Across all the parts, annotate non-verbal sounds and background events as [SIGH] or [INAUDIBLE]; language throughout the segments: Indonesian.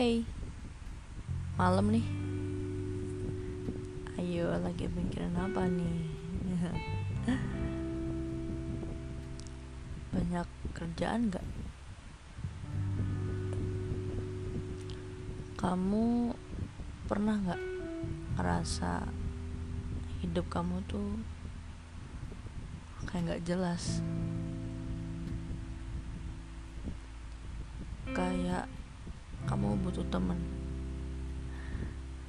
Hey, malam nih. Ayo, lagi mikirin apa nih? [LAUGHS] Banyak kerjaan gak? Kamu pernah gak ngerasa hidup kamu tuh kayak gak jelas? Butuh temen.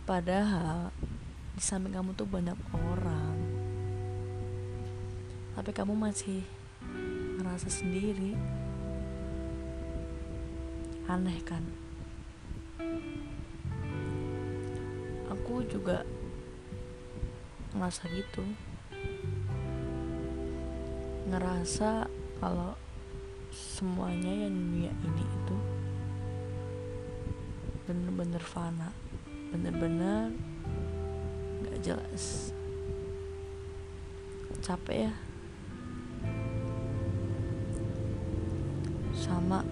Padahal di samping kamu tuh banyak orang. Tapi kamu masih ngerasa sendiri. Aneh kan? Aku juga ngerasa gitu. Ngerasa kalau semuanya yang dunia ini itu bener-bener fana. Bener-bener gak jelas. Capek ya. Sama.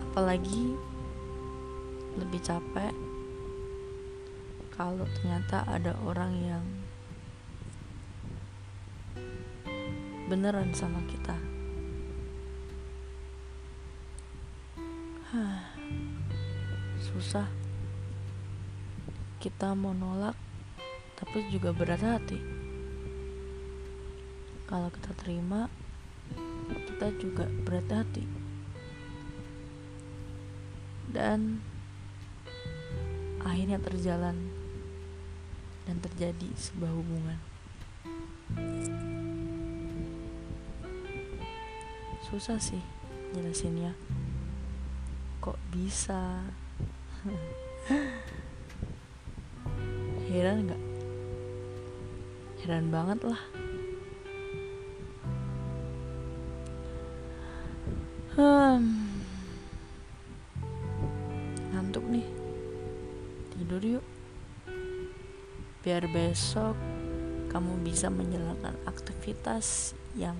Apalagi lebih capek kalau ternyata ada orang yang beneran sama kita [SIGHS] susah. Kita mau nolak tapi juga berat hati. Kalau kita terima kita juga berat hati. Dan akhirnya terjalan dan terjadi sebuah hubungan. Susah sih jelasinnya kok bisa? Heran nggak? Heran banget lah. Hmm. ngantuk nih. Tidur yuk. Biar besok kamu bisa menjalankan aktivitas yang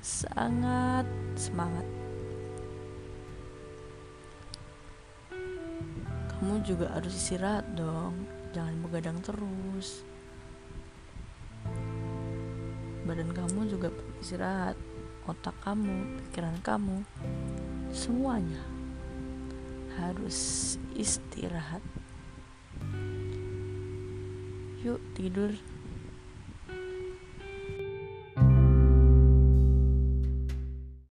sangat semangat kamu juga harus istirahat dong. Jangan begadang terus. Badan kamu juga istirahat. Otak kamu pikiran kamu semuanya harus istirahat. Yuk tidur